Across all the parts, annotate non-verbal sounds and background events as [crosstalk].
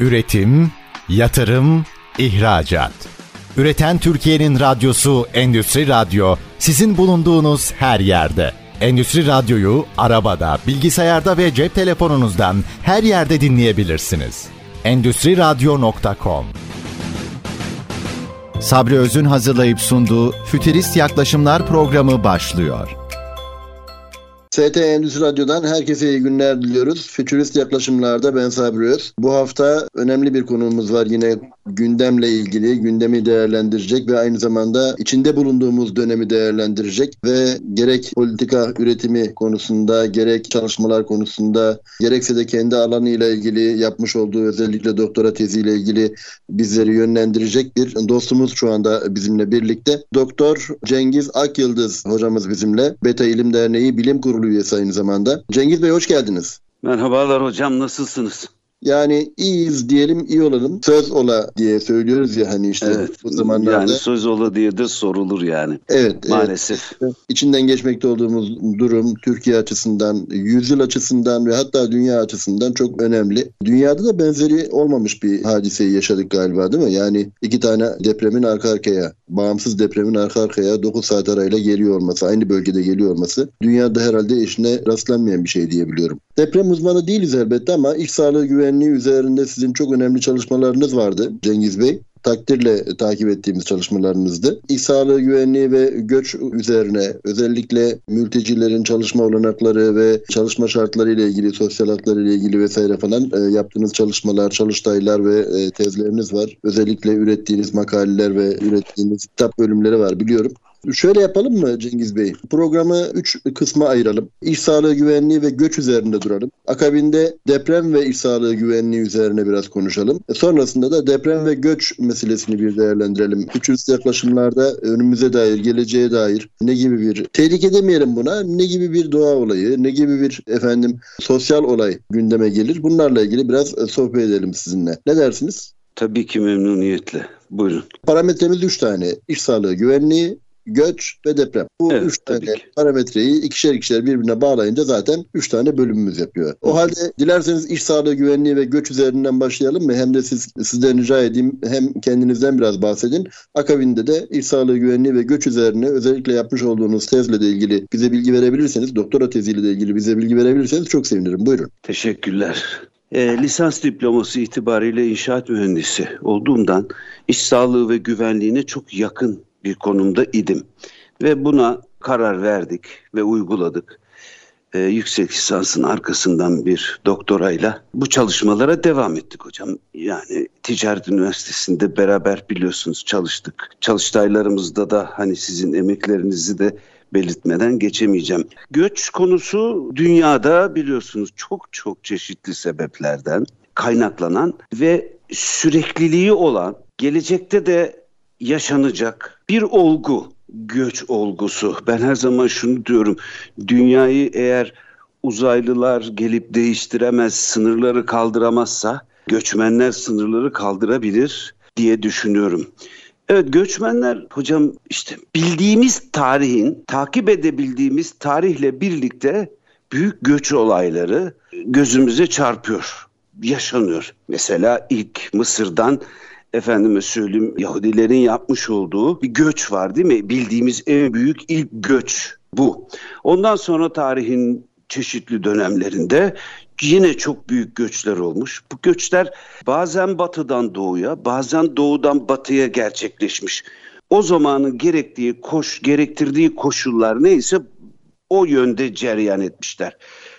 Üretim, yatırım, ihracat. Üreten Türkiye'nin radyosu Endüstri Radyo sizin bulunduğunuz her yerde. Endüstri Radyo'yu arabada, bilgisayarda ve cep telefonunuzdan her yerde dinleyebilirsiniz. Endüstri Radyo.com Sabri Öz'ün hazırlayıp sunduğu Fütürist Yaklaşımlar programı başlıyor. ST Endüstri Radyo'dan herkese iyi günler diliyoruz. Fütürist yaklaşımlarda ben Sabri Öz. Bu hafta önemli bir konuğumuz var yine gündemle ilgili. Gündemi değerlendirecek ve aynı zamanda içinde bulunduğumuz dönemi değerlendirecek ve gerek politika üretimi konusunda, gerek çalışmalar konusunda, gerekse de kendi alanıyla ilgili yapmış olduğu özellikle doktora teziyle ilgili bizleri yönlendirecek bir dostumuz şu anda bizimle birlikte. Doktor Cengiz Akyıldız hocamız bizimle. Beta İlim Derneği Bilim Kurulu üyesi aynı zamanda. Cengiz Bey hoş geldiniz. Merhabalar hocam nasılsınız? Yani iyiyiz diyelim iyi olalım. Söz ola diye söylüyoruz ya hani işte evet, bu zamanlarda. Yani söz ola diye de sorulur yani. Evet. Maalesef. Evet. İçinden geçmekte olduğumuz durum Türkiye açısından, yüzyıl açısından ve hatta dünya açısından çok önemli. Dünyada da benzeri olmamış bir hadiseyi yaşadık galiba değil mi? Yani iki tane depremin arka arkaya, bağımsız depremin arka arkaya 9 saat arayla geliyor olması, aynı bölgede geliyor olması dünyada herhalde eşine rastlanmayan bir şey diyebiliyorum. Deprem uzmanı değiliz elbette ama iç sağlığı güvenliği üzerinde sizin çok önemli çalışmalarınız vardı Cengiz Bey takdirle takip ettiğimiz çalışmalarınızdı. İş sağlığı güvenliği ve göç üzerine özellikle mültecilerin çalışma olanakları ve çalışma şartları ile ilgili, sosyal hakları ile ilgili vesaire falan e, yaptığınız çalışmalar, çalıştaylar ve e, tezleriniz var. Özellikle ürettiğiniz makaleler ve ürettiğiniz kitap bölümleri var biliyorum. Şöyle yapalım mı Cengiz Bey? Programı 3 kısma ayıralım. İş sağlığı güvenliği ve göç üzerinde duralım. Akabinde deprem ve iş sağlığı güvenliği üzerine biraz konuşalım. E, sonrasında da deprem ve göç meselesini bir değerlendirelim. Üçüncü yaklaşımlarda önümüze dair, geleceğe dair ne gibi bir tehlike demeyelim buna, ne gibi bir doğa olayı, ne gibi bir efendim sosyal olay gündeme gelir. Bunlarla ilgili biraz e, sohbet edelim sizinle. Ne dersiniz? Tabii ki memnuniyetle. Buyurun. Parametremiz üç tane. İş sağlığı güvenliği, göç ve deprem. Bu evet, üç tane parametreyi ikişer ikişer birbirine bağlayınca zaten üç tane bölümümüz yapıyor. O halde dilerseniz iş sağlığı güvenliği ve göç üzerinden başlayalım mı? Hem de siz sizden rica edeyim hem kendinizden biraz bahsedin. Akabinde de iş sağlığı güvenliği ve göç üzerine özellikle yapmış olduğunuz tezle de ilgili bize bilgi verebilirseniz, doktora teziyle de ilgili bize bilgi verebilirseniz çok sevinirim. Buyurun. Teşekkürler. E, lisans diploması itibariyle inşaat mühendisi olduğumdan iş sağlığı ve güvenliğine çok yakın bir konumda idim. Ve buna karar verdik ve uyguladık. Ee, yüksek lisansın arkasından bir doktorayla bu çalışmalara devam ettik hocam. Yani Ticaret Üniversitesi'nde beraber biliyorsunuz çalıştık. Çalıştaylarımızda da hani sizin emeklerinizi de belirtmeden geçemeyeceğim. Göç konusu dünyada biliyorsunuz çok çok çeşitli sebeplerden kaynaklanan ve sürekliliği olan, gelecekte de yaşanacak bir olgu, göç olgusu. Ben her zaman şunu diyorum, dünyayı eğer uzaylılar gelip değiştiremez, sınırları kaldıramazsa göçmenler sınırları kaldırabilir diye düşünüyorum. Evet göçmenler hocam işte bildiğimiz tarihin, takip edebildiğimiz tarihle birlikte büyük göç olayları gözümüze çarpıyor, yaşanıyor. Mesela ilk Mısır'dan efendime söyleyeyim Yahudilerin yapmış olduğu bir göç var değil mi? Bildiğimiz en büyük ilk göç bu. Ondan sonra tarihin çeşitli dönemlerinde yine çok büyük göçler olmuş. Bu göçler bazen batıdan doğuya, bazen doğudan batıya gerçekleşmiş. O zamanın gerektiği koş, gerektirdiği koşullar neyse o yönde cereyan etmişler.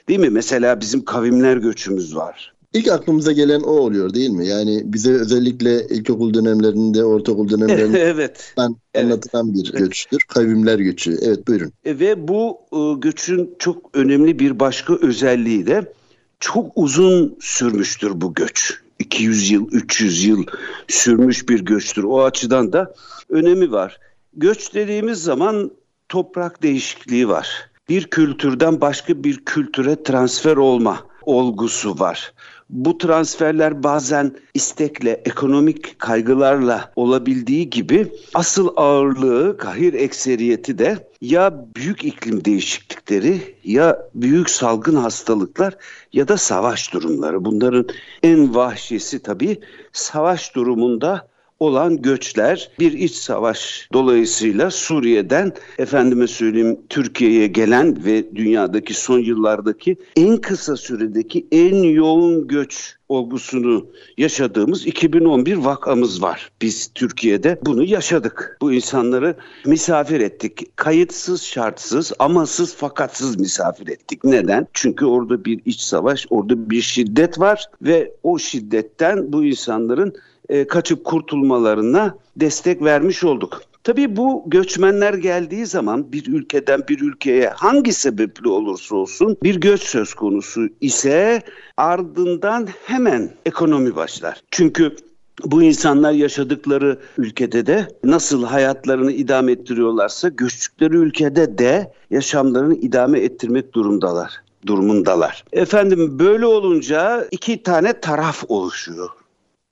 Değil mi? Mesela bizim kavimler göçümüz var. İlk aklımıza gelen o oluyor değil mi? Yani bize özellikle ilkokul dönemlerinde, ortaokul dönemlerinde [laughs] evet. anlatılan bir göçtür. Kavimler göçü. Evet buyurun. E, ve bu e, göçün çok önemli bir başka özelliği de çok uzun sürmüştür bu göç. 200 yıl, 300 yıl sürmüş bir göçtür. O açıdan da önemi var. Göç dediğimiz zaman toprak değişikliği var. Bir kültürden başka bir kültüre transfer olma olgusu var. bu transferler bazen istekle, ekonomik kaygılarla olabildiği gibi asıl ağırlığı, kahir ekseriyeti de ya büyük iklim değişiklikleri ya büyük salgın hastalıklar ya da savaş durumları. Bunların en vahşisi tabii savaş durumunda olan göçler bir iç savaş dolayısıyla Suriye'den efendime söyleyeyim Türkiye'ye gelen ve dünyadaki son yıllardaki en kısa süredeki en yoğun göç olgusunu yaşadığımız 2011 vakamız var. Biz Türkiye'de bunu yaşadık. Bu insanları misafir ettik. Kayıtsız, şartsız, amasız, fakatsız misafir ettik. Neden? Çünkü orada bir iç savaş, orada bir şiddet var ve o şiddetten bu insanların e, kaçıp kurtulmalarına destek vermiş olduk. Tabii bu göçmenler geldiği zaman bir ülkeden bir ülkeye hangi sebeple olursa olsun bir göç söz konusu ise ardından hemen ekonomi başlar. Çünkü bu insanlar yaşadıkları ülkede de nasıl hayatlarını idame ettiriyorlarsa göçtükleri ülkede de yaşamlarını idame ettirmek durumdalar durumundalar. Efendim böyle olunca iki tane taraf oluşuyor.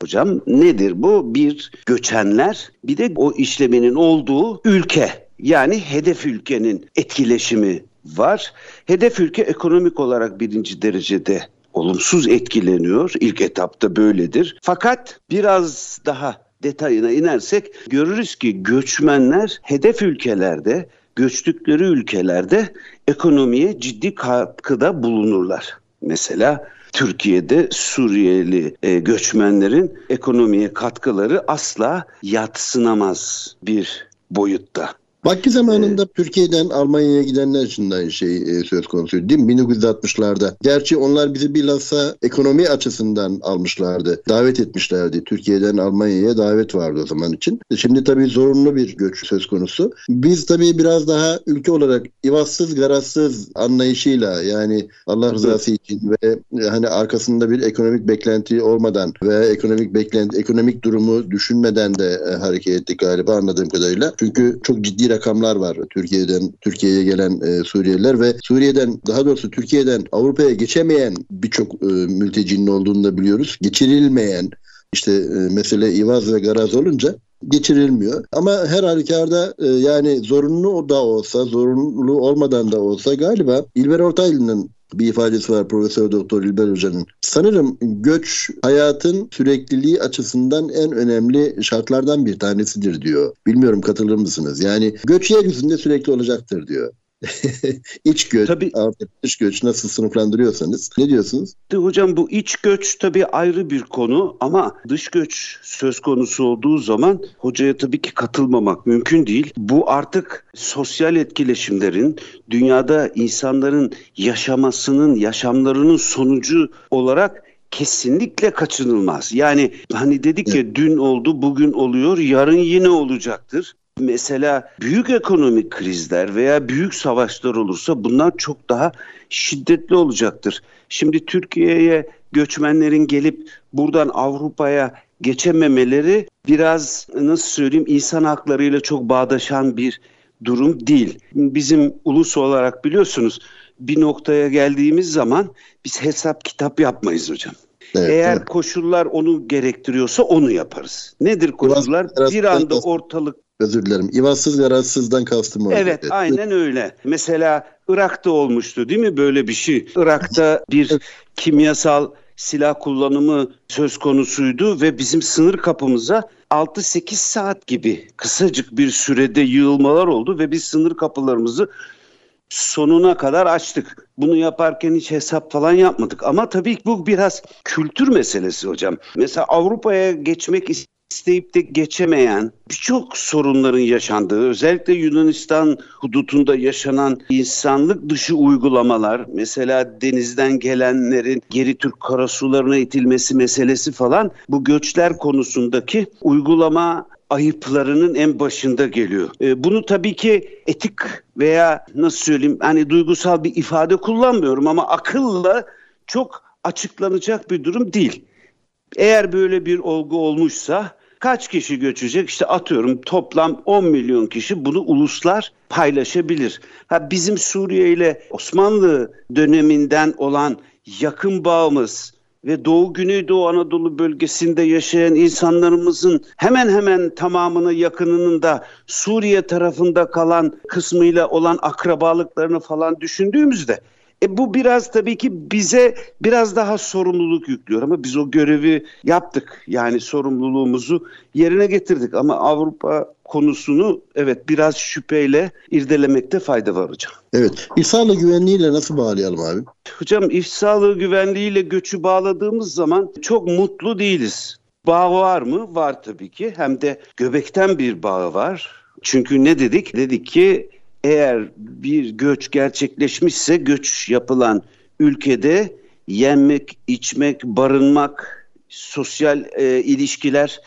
Hocam nedir bu? Bir göçenler bir de o işlemenin olduğu ülke yani hedef ülkenin etkileşimi var. Hedef ülke ekonomik olarak birinci derecede olumsuz etkileniyor. İlk etapta böyledir. Fakat biraz daha detayına inersek görürüz ki göçmenler hedef ülkelerde, göçtükleri ülkelerde ekonomiye ciddi katkıda bulunurlar. Mesela Türkiye'de Suriyeli e, göçmenlerin ekonomiye katkıları asla yatsınamaz bir boyutta. Vakti zamanında ee, Türkiye'den Almanya'ya gidenler için de şey e, söz konusu değil mi? 1960'larda. Gerçi onlar bizi bilhassa ekonomi açısından almışlardı. Davet etmişlerdi. Türkiye'den Almanya'ya davet vardı o zaman için. E, şimdi tabii zorunlu bir göç söz konusu. Biz tabii biraz daha ülke olarak ivazsız garazsız anlayışıyla yani Allah rızası için ve e, hani arkasında bir ekonomik beklenti olmadan ve ekonomik beklenti ekonomik durumu düşünmeden de e, hareket ettik galiba anladığım kadarıyla. Çünkü çok ciddi rakamlar var Türkiye'den Türkiye'ye gelen e, Suriyeliler ve Suriye'den daha doğrusu Türkiye'den Avrupa'ya geçemeyen birçok e, mültecinin olduğunu da biliyoruz. Geçirilmeyen işte e, mesele İvaz ve Garaz olunca geçirilmiyor. Ama her halükarda e, yani zorunlu da olsa, zorunlu olmadan da olsa galiba İlber Ortaylı'nın bir ifadesi var Profesör Doktor İlber Hoca'nın. Sanırım göç hayatın sürekliliği açısından en önemli şartlardan bir tanesidir diyor. Bilmiyorum katılır mısınız? Yani göç yeryüzünde sürekli olacaktır diyor. [laughs] İç göç, tabii, artık dış göç nasıl sınıflandırıyorsanız. Ne diyorsunuz? Hocam bu iç göç tabii ayrı bir konu ama dış göç söz konusu olduğu zaman hocaya tabii ki katılmamak mümkün değil. Bu artık sosyal etkileşimlerin dünyada insanların yaşamasının, yaşamlarının sonucu olarak kesinlikle kaçınılmaz. Yani hani dedik ya dün oldu, bugün oluyor, yarın yine olacaktır. Mesela büyük ekonomik krizler veya büyük savaşlar olursa bunlar çok daha şiddetli olacaktır. Şimdi Türkiye'ye göçmenlerin gelip buradan Avrupa'ya geçememeleri biraz nasıl söyleyeyim insan haklarıyla çok bağdaşan bir durum değil. Bizim ulus olarak biliyorsunuz bir noktaya geldiğimiz zaman biz hesap kitap yapmayız hocam. Evet, Eğer evet. koşullar onu gerektiriyorsa onu yaparız. Nedir koşullar? Bir anda ortalık Özür dilerim. İvansız garazsızdan kastım o. Evet aynen öyle. Mesela Irak'ta olmuştu değil mi böyle bir şey? Irak'ta bir kimyasal silah kullanımı söz konusuydu ve bizim sınır kapımıza 6-8 saat gibi kısacık bir sürede yığılmalar oldu ve biz sınır kapılarımızı sonuna kadar açtık. Bunu yaparken hiç hesap falan yapmadık. Ama tabii bu biraz kültür meselesi hocam. Mesela Avrupa'ya geçmek isteyip de geçemeyen birçok sorunların yaşandığı özellikle Yunanistan hudutunda yaşanan insanlık dışı uygulamalar mesela denizden gelenlerin geri Türk karasularına itilmesi meselesi falan bu göçler konusundaki uygulama ayıplarının en başında geliyor. E, bunu tabii ki etik veya nasıl söyleyeyim hani duygusal bir ifade kullanmıyorum ama akılla çok açıklanacak bir durum değil. Eğer böyle bir olgu olmuşsa kaç kişi göçecek? İşte atıyorum toplam 10 milyon kişi bunu uluslar paylaşabilir. Ha bizim Suriye ile Osmanlı döneminden olan yakın bağımız ve Doğu Güneydoğu Anadolu bölgesinde yaşayan insanlarımızın hemen hemen tamamını yakınının da Suriye tarafında kalan kısmıyla olan akrabalıklarını falan düşündüğümüzde e bu biraz tabii ki bize biraz daha sorumluluk yüklüyor ama biz o görevi yaptık. Yani sorumluluğumuzu yerine getirdik ama Avrupa konusunu evet biraz şüpheyle irdelemekte fayda var hocam. Evet. İş sağlığı güvenliğiyle nasıl bağlayalım abi? Hocam iş sağlığı güvenliğiyle göçü bağladığımız zaman çok mutlu değiliz. Bağ var mı? Var tabii ki. Hem de göbekten bir bağ var. Çünkü ne dedik? Dedik ki eğer bir göç gerçekleşmişse göç yapılan ülkede yenmek, içmek, barınmak, sosyal e, ilişkiler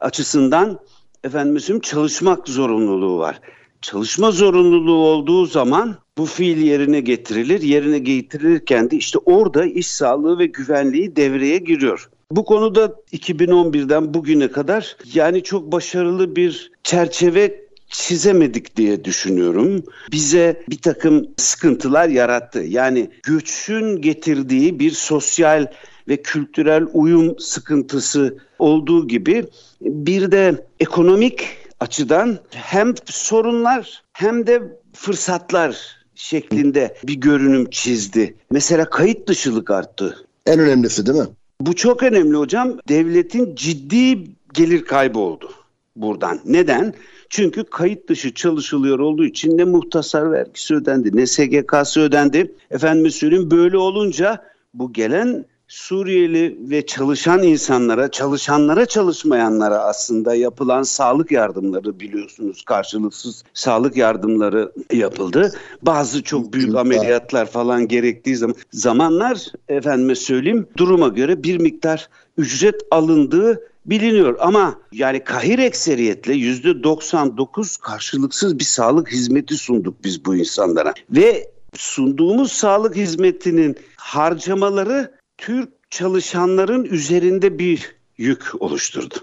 açısından efendim çalışmak zorunluluğu var. Çalışma zorunluluğu olduğu zaman bu fiil yerine getirilir. Yerine getirilirken de işte orada iş sağlığı ve güvenliği devreye giriyor. Bu konuda 2011'den bugüne kadar yani çok başarılı bir çerçeve çizemedik diye düşünüyorum. Bize bir takım sıkıntılar yarattı. Yani göçün getirdiği bir sosyal ve kültürel uyum sıkıntısı olduğu gibi bir de ekonomik açıdan hem sorunlar hem de fırsatlar şeklinde bir görünüm çizdi. Mesela kayıt dışılık arttı. En önemlisi değil mi? Bu çok önemli hocam. Devletin ciddi gelir kaybı oldu buradan. Neden? Çünkü kayıt dışı çalışılıyor olduğu için ne muhtasar vergisi ödendi ne SGK'sı ödendi. Efendim söyleyeyim böyle olunca bu gelen Suriyeli ve çalışan insanlara, çalışanlara çalışmayanlara aslında yapılan sağlık yardımları biliyorsunuz karşılıksız sağlık yardımları yapıldı. Bazı çok büyük ameliyatlar falan gerektiği zaman zamanlar efendime söyleyeyim duruma göre bir miktar ücret alındığı biliniyor ama yani kahir ekseriyetle yüzde 99 karşılıksız bir sağlık hizmeti sunduk biz bu insanlara ve sunduğumuz sağlık hizmetinin harcamaları Türk çalışanların üzerinde bir yük oluşturdu.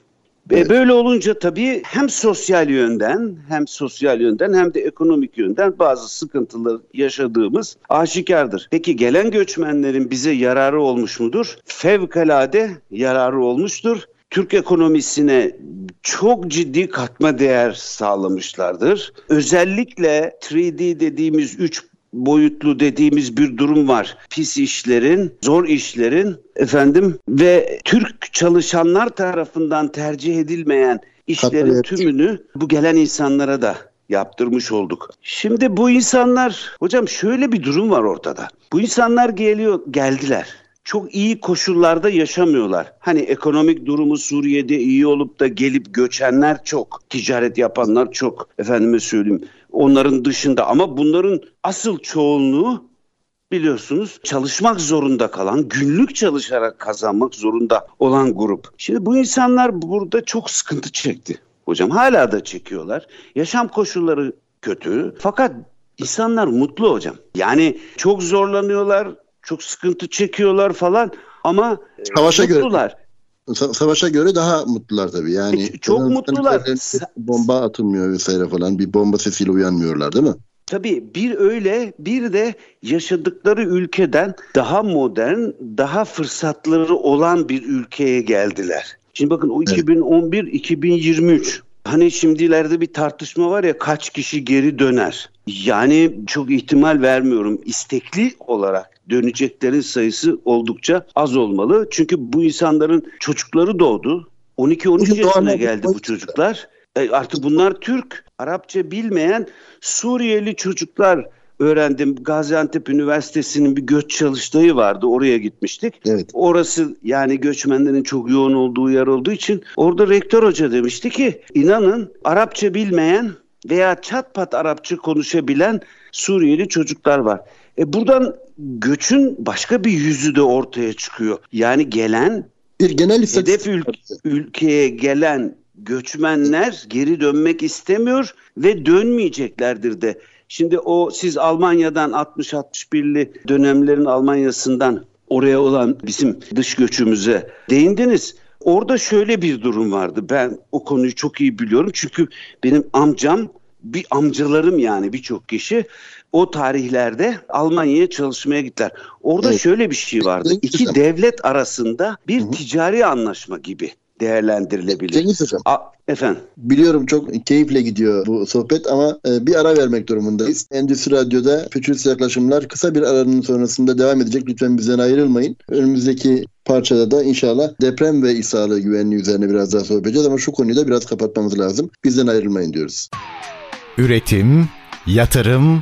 Evet. Böyle olunca tabii hem sosyal yönden hem sosyal yönden hem de ekonomik yönden bazı sıkıntılar yaşadığımız aşikardır. Peki gelen göçmenlerin bize yararı olmuş mudur? Fevkalade yararı olmuştur. Türk ekonomisine çok ciddi katma değer sağlamışlardır. Özellikle 3D dediğimiz 3 boyutlu dediğimiz bir durum var. Pis işlerin, zor işlerin efendim ve Türk çalışanlar tarafından tercih edilmeyen işlerin tümünü bu gelen insanlara da yaptırmış olduk. Şimdi bu insanlar hocam şöyle bir durum var ortada. Bu insanlar geliyor geldiler çok iyi koşullarda yaşamıyorlar. Hani ekonomik durumu Suriye'de iyi olup da gelip göçenler çok, ticaret yapanlar çok efendime söyleyeyim. Onların dışında ama bunların asıl çoğunluğu biliyorsunuz çalışmak zorunda kalan, günlük çalışarak kazanmak zorunda olan grup. Şimdi bu insanlar burada çok sıkıntı çekti. Hocam hala da çekiyorlar. Yaşam koşulları kötü. Fakat insanlar mutlu hocam. Yani çok zorlanıyorlar, çok sıkıntı çekiyorlar falan ama savaşa mutlular. Göre, savaşa göre daha mutlular tabii. Yani çok mutlular. Bomba atılmıyor vesaire falan. Bir bomba sesiyle uyanmıyorlar değil mi? Tabii bir öyle bir de yaşadıkları ülkeden daha modern, daha fırsatları olan bir ülkeye geldiler. Şimdi bakın o 2011-2023 Hani şimdilerde bir tartışma var ya kaç kişi geri döner. Yani çok ihtimal vermiyorum. İstekli olarak döneceklerin sayısı oldukça az olmalı. Çünkü bu insanların çocukları doğdu. 12-13 yaşına geldi bu çocuklar. E artık bunlar Türk. Arapça bilmeyen Suriyeli çocuklar öğrendim. Gaziantep Üniversitesi'nin bir göç çalıştığı vardı. Oraya gitmiştik. Evet. Orası yani göçmenlerin çok yoğun olduğu yer olduğu için orada rektör hoca demişti ki inanın Arapça bilmeyen veya çat pat Arapça konuşabilen Suriyeli çocuklar var. E buradan göçün başka bir yüzü de ortaya çıkıyor. Yani gelen bir genel hedef ül- ülkeye gelen göçmenler geri dönmek istemiyor ve dönmeyeceklerdir de. Şimdi o siz Almanya'dan 60-61'li dönemlerin Almanya'sından oraya olan bizim dış göçümüze değindiniz. Orada şöyle bir durum vardı. Ben o konuyu çok iyi biliyorum. Çünkü benim amcam bir amcalarım yani birçok kişi o tarihlerde Almanya'ya çalışmaya gittiler. Orada evet. şöyle bir şey vardı. İki devlet arasında bir Hı-hı. ticari anlaşma gibi değerlendirilebilir. Cengiz Hocam. A, efendim. Biliyorum çok keyifle gidiyor bu sohbet ama e, bir ara vermek durumundayız. Endüstri Radyo'da Fütürist Yaklaşımlar kısa bir aranın sonrasında devam edecek. Lütfen bizden ayrılmayın. Önümüzdeki parçada da inşallah deprem ve İSA'lı güvenliği üzerine biraz daha sohbet edeceğiz ama şu konuyu da biraz kapatmamız lazım. Bizden ayrılmayın diyoruz. Üretim, yatırım,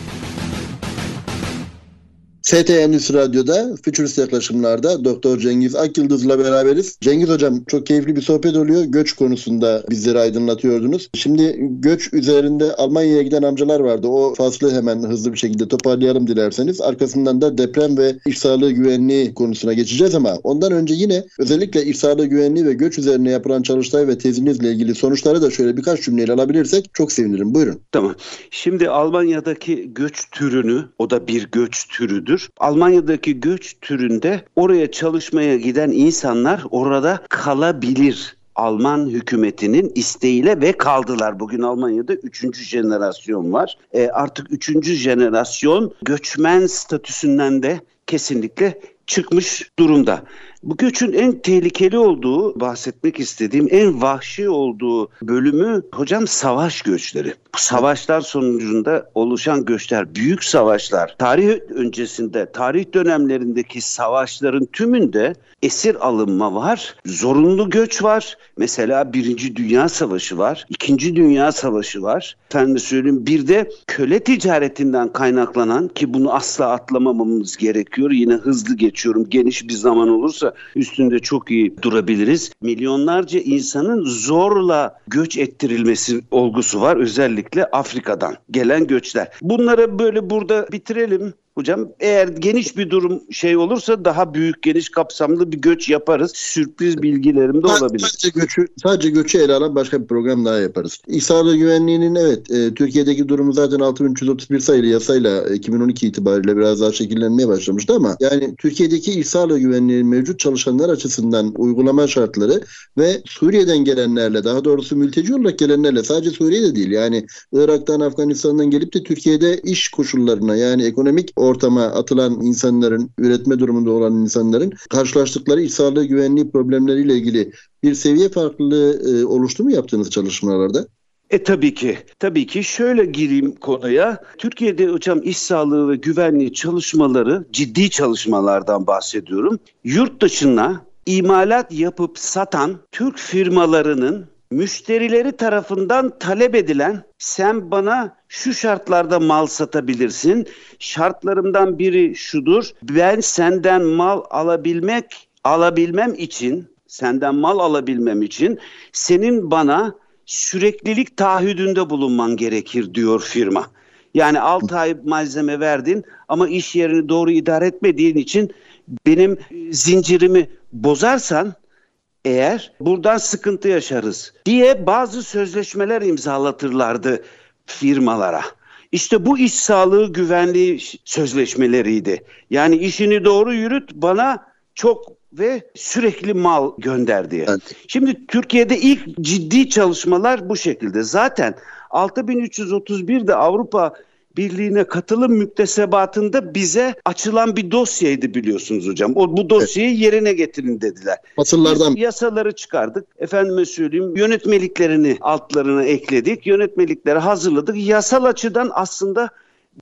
Endüstri Radyo'da Futurist Yaklaşımlar'da Doktor Cengiz Akyıldız'la beraberiz. Cengiz Hocam çok keyifli bir sohbet oluyor. Göç konusunda bizleri aydınlatıyordunuz. Şimdi göç üzerinde Almanya'ya giden amcalar vardı. O faslı hemen hızlı bir şekilde toparlayalım dilerseniz. Arkasından da deprem ve iş sağlığı güvenliği konusuna geçeceğiz ama ondan önce yine özellikle iş sağlığı güvenliği ve göç üzerine yapılan çalıştay ve tezinizle ilgili sonuçları da şöyle birkaç cümleyle alabilirsek çok sevinirim. Buyurun. Tamam. Şimdi Almanya'daki göç türünü, o da bir göç türüdür türdür. Almanya'daki göç türünde oraya çalışmaya giden insanlar orada kalabilir. Alman hükümetinin isteğiyle ve kaldılar. Bugün Almanya'da üçüncü jenerasyon var. E, artık üçüncü jenerasyon göçmen statüsünden de kesinlikle çıkmış durumda. Bu göçün en tehlikeli olduğu, bahsetmek istediğim en vahşi olduğu bölümü hocam savaş göçleri. Bu savaşlar sonucunda oluşan göçler, büyük savaşlar. Tarih öncesinde, tarih dönemlerindeki savaşların tümünde esir alınma var, zorunlu göç var. Mesela Birinci Dünya Savaşı var, İkinci Dünya Savaşı var. Efendim söyleyeyim bir de köle ticaretinden kaynaklanan ki bunu asla atlamamamız gerekiyor. Yine hızlı geçiyorum geniş bir zaman olursa üstünde çok iyi durabiliriz. Milyonlarca insanın zorla göç ettirilmesi olgusu var özellikle Afrika'dan gelen göçler. Bunları böyle burada bitirelim. Hocam eğer geniş bir durum şey olursa daha büyük geniş kapsamlı bir göç yaparız. Sürpriz bilgilerim de olabilir. Sadece göçü, sadece göçü ele alan başka bir program daha yaparız. İhsarlı güvenliğinin evet e, Türkiye'deki durumu zaten 6331 sayılı yasayla 2012 itibariyle biraz daha şekillenmeye başlamıştı ama yani Türkiye'deki ihsarlı güvenliğinin mevcut çalışanlar açısından uygulama şartları ve Suriye'den gelenlerle daha doğrusu mülteci olarak gelenlerle sadece Suriye'de değil yani Irak'tan Afganistan'dan gelip de Türkiye'de iş koşullarına yani ekonomik ortama atılan insanların, üretme durumunda olan insanların karşılaştıkları iç sağlığı güvenliği problemleriyle ilgili bir seviye farklılığı e, oluştu mu yaptığınız çalışmalarda? E tabii ki. Tabii ki şöyle gireyim konuya. Türkiye'de hocam iş sağlığı ve güvenliği çalışmaları ciddi çalışmalardan bahsediyorum. Yurt dışına imalat yapıp satan Türk firmalarının müşterileri tarafından talep edilen sen bana şu şartlarda mal satabilirsin. Şartlarımdan biri şudur. Ben senden mal alabilmek alabilmem için senden mal alabilmem için senin bana süreklilik taahhüdünde bulunman gerekir diyor firma. Yani 6 ay malzeme verdin ama iş yerini doğru idare etmediğin için benim zincirimi bozarsan eğer buradan sıkıntı yaşarız diye bazı sözleşmeler imzalatırlardı firmalara. İşte bu iş sağlığı güvenliği sözleşmeleriydi. Yani işini doğru yürüt bana çok ve sürekli mal gönder diye. Evet. Şimdi Türkiye'de ilk ciddi çalışmalar bu şekilde. Zaten 6331'de Avrupa Birliği'ne katılım müktesebatında bize açılan bir dosyaydı biliyorsunuz hocam. O bu dosyayı evet. yerine getirin dediler. Fasıllardan. Biz yasaları çıkardık. Efendime söyleyeyim yönetmeliklerini altlarına ekledik. Yönetmelikleri hazırladık. Yasal açıdan aslında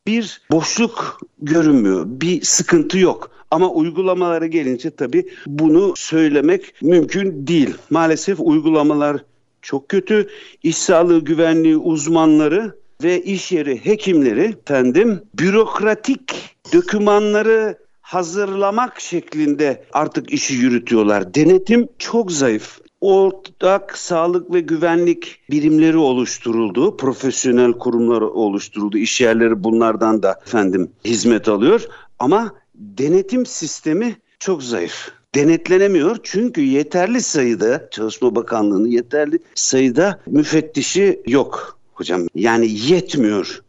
bir boşluk görünmüyor. Bir sıkıntı yok. Ama uygulamalara gelince tabii bunu söylemek mümkün değil. Maalesef uygulamalar çok kötü. İş sağlığı güvenliği uzmanları ve iş yeri hekimleri efendim bürokratik dokümanları hazırlamak şeklinde artık işi yürütüyorlar. Denetim çok zayıf. Ortak sağlık ve güvenlik birimleri oluşturuldu. Profesyonel kurumlar oluşturuldu. İş yerleri bunlardan da efendim hizmet alıyor. Ama denetim sistemi çok zayıf denetlenemiyor. Çünkü yeterli sayıda Çalışma Bakanlığı'nın yeterli sayıda müfettişi yok hocam. Yani yetmiyor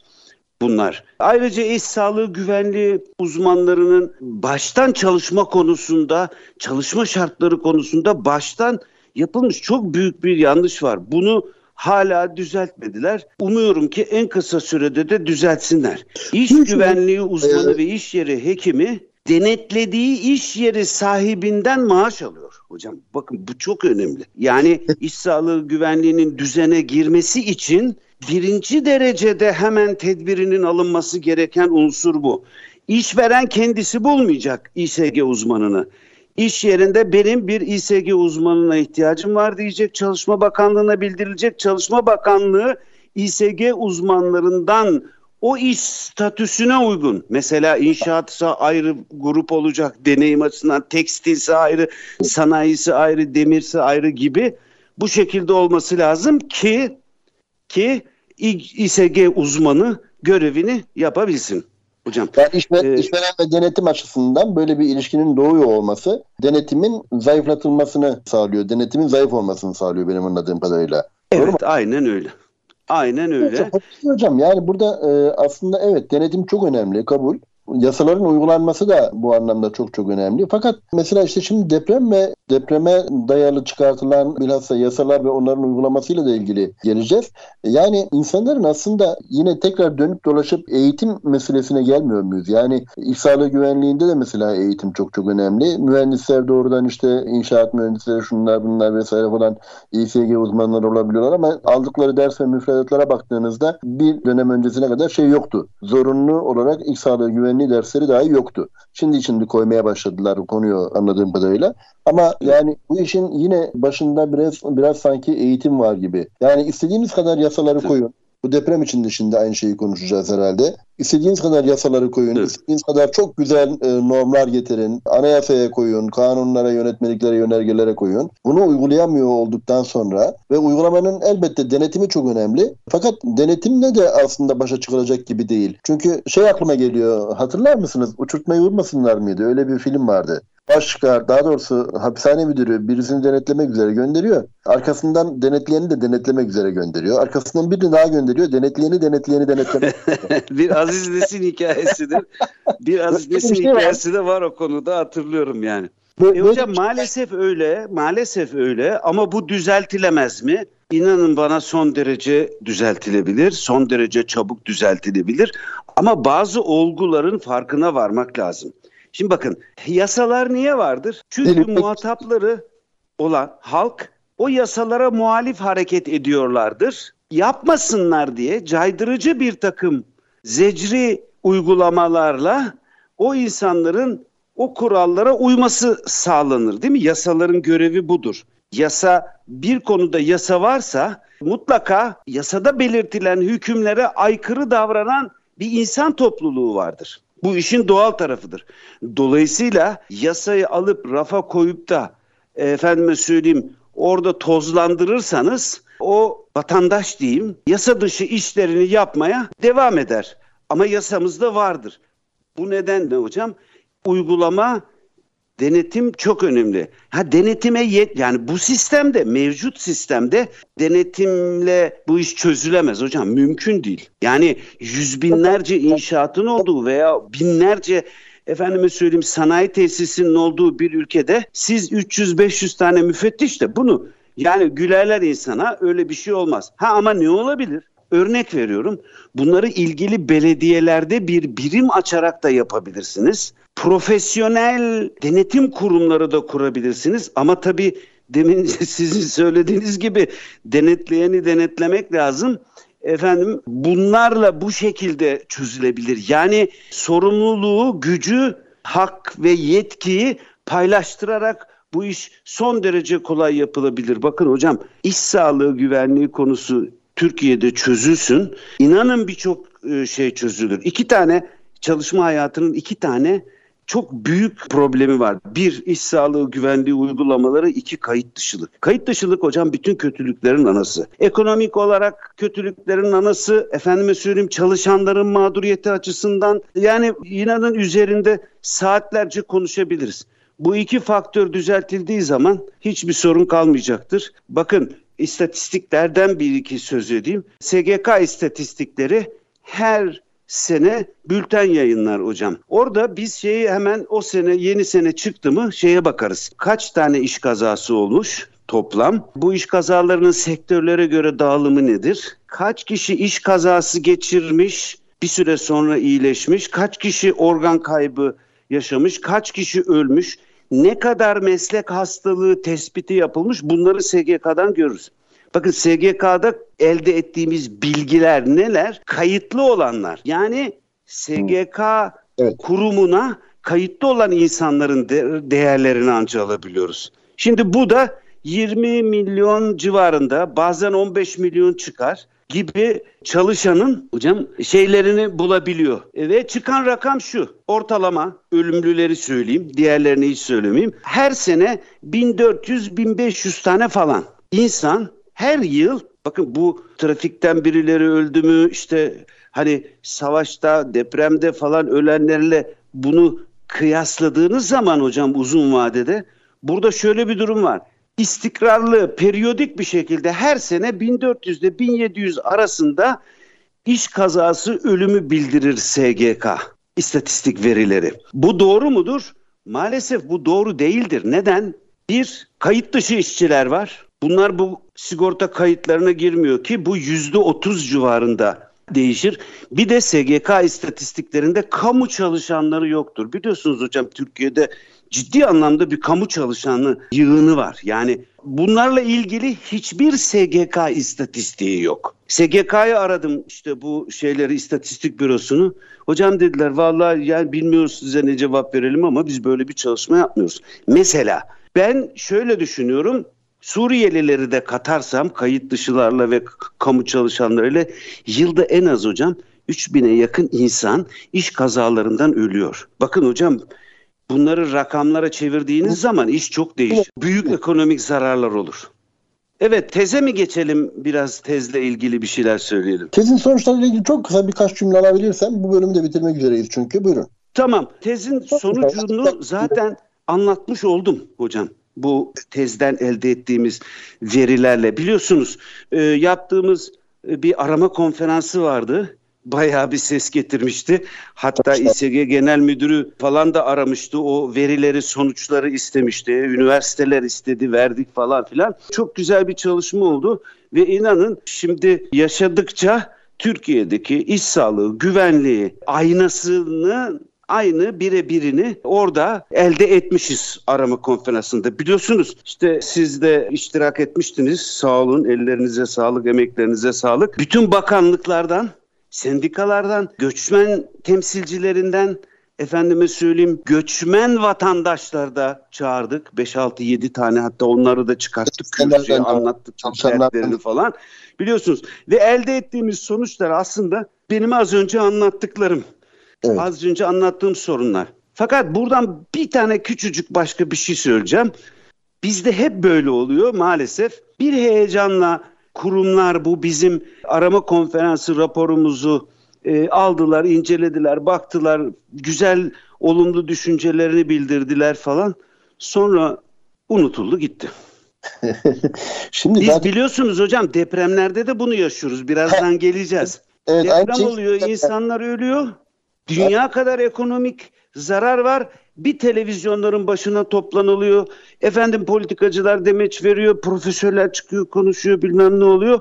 bunlar. Ayrıca iş sağlığı güvenliği uzmanlarının baştan çalışma konusunda, çalışma şartları konusunda baştan yapılmış çok büyük bir yanlış var. Bunu hala düzeltmediler. Umuyorum ki en kısa sürede de düzeltsinler. İş güvenliği uzmanı ve iş yeri hekimi denetlediği iş yeri sahibinden maaş alıyor. Hocam bakın bu çok önemli. Yani [laughs] iş sağlığı güvenliğinin düzene girmesi için birinci derecede hemen tedbirinin alınması gereken unsur bu. İşveren kendisi bulmayacak İSG uzmanını. İş yerinde benim bir İSG uzmanına ihtiyacım var diyecek. Çalışma Bakanlığı'na bildirilecek. Çalışma Bakanlığı İSG uzmanlarından o iş statüsüne uygun. Mesela inşaatsa ayrı grup olacak deneyim açısından, tekstilse ayrı, sanayisi ayrı, demirse ayrı gibi bu şekilde olması lazım ki ki İSG uzmanı görevini yapabilsin. Hocam. Yani işveren, e, işveren ve denetim açısından böyle bir ilişkinin doğuyor olması denetimin zayıflatılmasını sağlıyor. Denetimin zayıf olmasını sağlıyor benim anladığım kadarıyla. Evet aynen öyle. Aynen öyle. Evet, hocam yani burada e, aslında evet denetim çok önemli kabul yasaların uygulanması da bu anlamda çok çok önemli. Fakat mesela işte şimdi deprem ve depreme dayalı çıkartılan bilhassa yasalar ve onların uygulamasıyla da ilgili geleceğiz. Yani insanların aslında yine tekrar dönüp dolaşıp eğitim meselesine gelmiyor muyuz? Yani iş sağlığı güvenliğinde de mesela eğitim çok çok önemli. Mühendisler doğrudan işte inşaat mühendisleri şunlar bunlar vesaire falan İSG uzmanları olabiliyorlar ama aldıkları ders ve müfredatlara baktığınızda bir dönem öncesine kadar şey yoktu. Zorunlu olarak iş sağlığı güvenliği güvenliği dersleri dahi yoktu. Şimdi şimdi koymaya başladılar bu konuyu anladığım kadarıyla. Ama yani bu işin yine başında biraz biraz sanki eğitim var gibi. Yani istediğimiz kadar yasaları koyun. Bu deprem için de şimdi aynı şeyi konuşacağız herhalde. İstediğiniz kadar yasaları koyun, evet. istediğiniz kadar çok güzel e, normlar getirin, anayasaya koyun, kanunlara, yönetmeliklere, yönergelere koyun. Bunu uygulayamıyor olduktan sonra ve uygulamanın elbette denetimi çok önemli. Fakat denetimle de aslında başa çıkılacak gibi değil. Çünkü şey aklıma geliyor, hatırlar mısınız? Uçurtmayı vurmasınlar mıydı? Öyle bir film vardı başka daha doğrusu hapishane müdürü birisini denetlemek üzere gönderiyor. Arkasından denetleyeni de denetlemek üzere gönderiyor. Arkasından birini daha gönderiyor. Denetleyeni denetleyeni denetlemek [laughs] Bir Aziz Nesin hikayesidir. Bir Aziz Nesin şey hikayesi de var o konuda hatırlıyorum yani. Bu, e hocam maalesef öyle, maalesef öyle ama bu düzeltilemez mi? İnanın bana son derece düzeltilebilir, son derece çabuk düzeltilebilir ama bazı olguların farkına varmak lazım. Şimdi bakın yasalar niye vardır? Çünkü muhatapları olan halk o yasalara muhalif hareket ediyorlardır. Yapmasınlar diye caydırıcı bir takım zecri uygulamalarla o insanların o kurallara uyması sağlanır değil mi? Yasaların görevi budur. Yasa bir konuda yasa varsa mutlaka yasada belirtilen hükümlere aykırı davranan bir insan topluluğu vardır. Bu işin doğal tarafıdır. Dolayısıyla yasayı alıp rafa koyup da efendime söyleyeyim orada tozlandırırsanız o vatandaş diyeyim yasa dışı işlerini yapmaya devam eder. Ama yasamızda vardır. Bu nedenle hocam uygulama denetim çok önemli. Ha denetime yet yani bu sistemde mevcut sistemde denetimle bu iş çözülemez hocam mümkün değil. Yani yüz binlerce inşaatın olduğu veya binlerce efendime söyleyeyim sanayi tesisinin olduğu bir ülkede siz 300-500 tane müfettiş de bunu yani gülerler insana öyle bir şey olmaz. Ha ama ne olabilir? Örnek veriyorum. Bunları ilgili belediyelerde bir birim açarak da yapabilirsiniz. Profesyonel denetim kurumları da kurabilirsiniz. Ama tabii demin [laughs] sizin söylediğiniz gibi denetleyeni denetlemek lazım. Efendim bunlarla bu şekilde çözülebilir. Yani sorumluluğu, gücü, hak ve yetkiyi paylaştırarak bu iş son derece kolay yapılabilir. Bakın hocam iş sağlığı güvenliği konusu Türkiye'de çözülsün. İnanın birçok e, şey çözülür. İki tane çalışma hayatının iki tane çok büyük problemi var. Bir, iş sağlığı güvenliği uygulamaları, iki kayıt dışılık. Kayıt dışılık hocam bütün kötülüklerin anası. Ekonomik olarak kötülüklerin anası, efendime söyleyeyim çalışanların mağduriyeti açısından yani inanın üzerinde saatlerce konuşabiliriz. Bu iki faktör düzeltildiği zaman hiçbir sorun kalmayacaktır. Bakın istatistiklerden bir iki söz edeyim. SGK istatistikleri her sene bülten yayınlar hocam. Orada biz şeyi hemen o sene yeni sene çıktı mı şeye bakarız. Kaç tane iş kazası olmuş? toplam. Bu iş kazalarının sektörlere göre dağılımı nedir? Kaç kişi iş kazası geçirmiş, bir süre sonra iyileşmiş? Kaç kişi organ kaybı yaşamış? Kaç kişi ölmüş? Ne kadar meslek hastalığı tespiti yapılmış? Bunları SGK'dan görürüz. Bakın SGK'da elde ettiğimiz bilgiler neler? Kayıtlı olanlar. Yani SGK evet. kurumuna kayıtlı olan insanların de- değerlerini anca alabiliyoruz. Şimdi bu da 20 milyon civarında bazen 15 milyon çıkar gibi çalışanın hocam şeylerini bulabiliyor. E, ve çıkan rakam şu. Ortalama ölümlüleri söyleyeyim, diğerlerini hiç söylemeyeyim. Her sene 1400-1500 tane falan insan her yıl bakın bu trafikten birileri öldü mü işte hani savaşta, depremde falan ölenlerle bunu kıyasladığınız zaman hocam uzun vadede burada şöyle bir durum var istikrarlı, periyodik bir şekilde her sene 1400 ile 1700 arasında iş kazası ölümü bildirir SGK istatistik verileri. Bu doğru mudur? Maalesef bu doğru değildir. Neden? Bir, kayıt dışı işçiler var. Bunlar bu sigorta kayıtlarına girmiyor ki bu yüzde otuz civarında değişir. Bir de SGK istatistiklerinde kamu çalışanları yoktur. Biliyorsunuz hocam Türkiye'de ciddi anlamda bir kamu çalışanı yığını var. Yani bunlarla ilgili hiçbir SGK istatistiği yok. SGK'yı aradım işte bu şeyleri istatistik bürosunu. Hocam dediler vallahi yani bilmiyoruz size ne cevap verelim ama biz böyle bir çalışma yapmıyoruz. Mesela ben şöyle düşünüyorum. Suriyelileri de katarsam kayıt dışılarla ve kamu çalışanlarıyla yılda en az hocam 3000'e yakın insan iş kazalarından ölüyor. Bakın hocam bunları rakamlara çevirdiğiniz zaman iş çok değişir. Büyük ekonomik zararlar olur. Evet teze mi geçelim biraz tezle ilgili bir şeyler söyleyelim. Tezin sonuçlarıyla ilgili çok kısa birkaç cümle alabilirsem bu bölümü de bitirmek üzereyiz çünkü buyurun. Tamam tezin sonucunu zaten anlatmış oldum hocam bu tezden elde ettiğimiz verilerle. Biliyorsunuz e, yaptığımız e, bir arama konferansı vardı bayağı bir ses getirmişti. Hatta İSG Genel Müdürü falan da aramıştı. O verileri, sonuçları istemişti. Üniversiteler istedi, verdik falan filan. Çok güzel bir çalışma oldu ve inanın şimdi yaşadıkça Türkiye'deki iş sağlığı, güvenliği aynasını aynı birebirini orada elde etmişiz arama konferansında. Biliyorsunuz işte siz de iştirak etmiştiniz. Sağ olun, ellerinize sağlık, emeklerinize sağlık. Bütün bakanlıklardan sendikalardan, göçmen temsilcilerinden, efendime söyleyeyim göçmen vatandaşlar da çağırdık. 5-6-7 tane hatta onları da çıkarttık. Kürsüye anlattık dertlerini falan. Biliyorsunuz ve elde ettiğimiz sonuçlar aslında benim az önce anlattıklarım. Evet. Az önce anlattığım sorunlar. Fakat buradan bir tane küçücük başka bir şey söyleyeceğim. Bizde hep böyle oluyor maalesef. Bir heyecanla kurumlar bu bizim arama konferansı raporumuzu e, aldılar, incelediler, baktılar, güzel olumlu düşüncelerini bildirdiler falan. Sonra unutuldu gitti. [laughs] Şimdi Biz zaten... biliyorsunuz hocam depremlerde de bunu yaşıyoruz. Birazdan [laughs] geleceğiz. Evet, Deprem şey... oluyor, insanlar ölüyor. Dünya kadar ekonomik zarar var bir televizyonların başına toplanılıyor. Efendim politikacılar demeç veriyor, profesörler çıkıyor, konuşuyor, bilmem ne oluyor.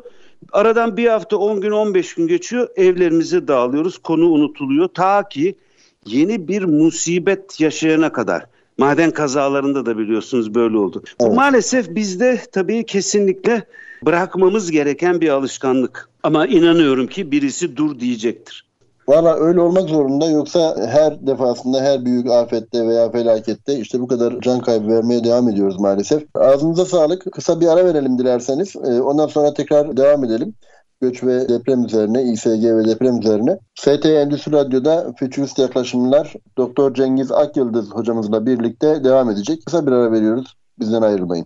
Aradan bir hafta, 10 gün, 15 gün geçiyor. Evlerimize dağılıyoruz. Konu unutuluyor. Ta ki yeni bir musibet yaşayana kadar. Maden kazalarında da biliyorsunuz böyle oldu. Evet. Maalesef bizde tabii kesinlikle bırakmamız gereken bir alışkanlık. Ama inanıyorum ki birisi dur diyecektir. Valla öyle olmak zorunda yoksa her defasında her büyük afette veya felakette işte bu kadar can kaybı vermeye devam ediyoruz maalesef. Ağzınıza sağlık. Kısa bir ara verelim dilerseniz. Ee, ondan sonra tekrar devam edelim göç ve deprem üzerine, İSG ve deprem üzerine. ST Endüstri Radyo'da Futurist Yaklaşımlar Doktor Cengiz Akyıldız hocamızla birlikte devam edecek. Kısa bir ara veriyoruz. Bizden ayrılmayın.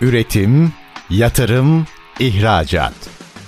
Üretim, yatırım, ihracat.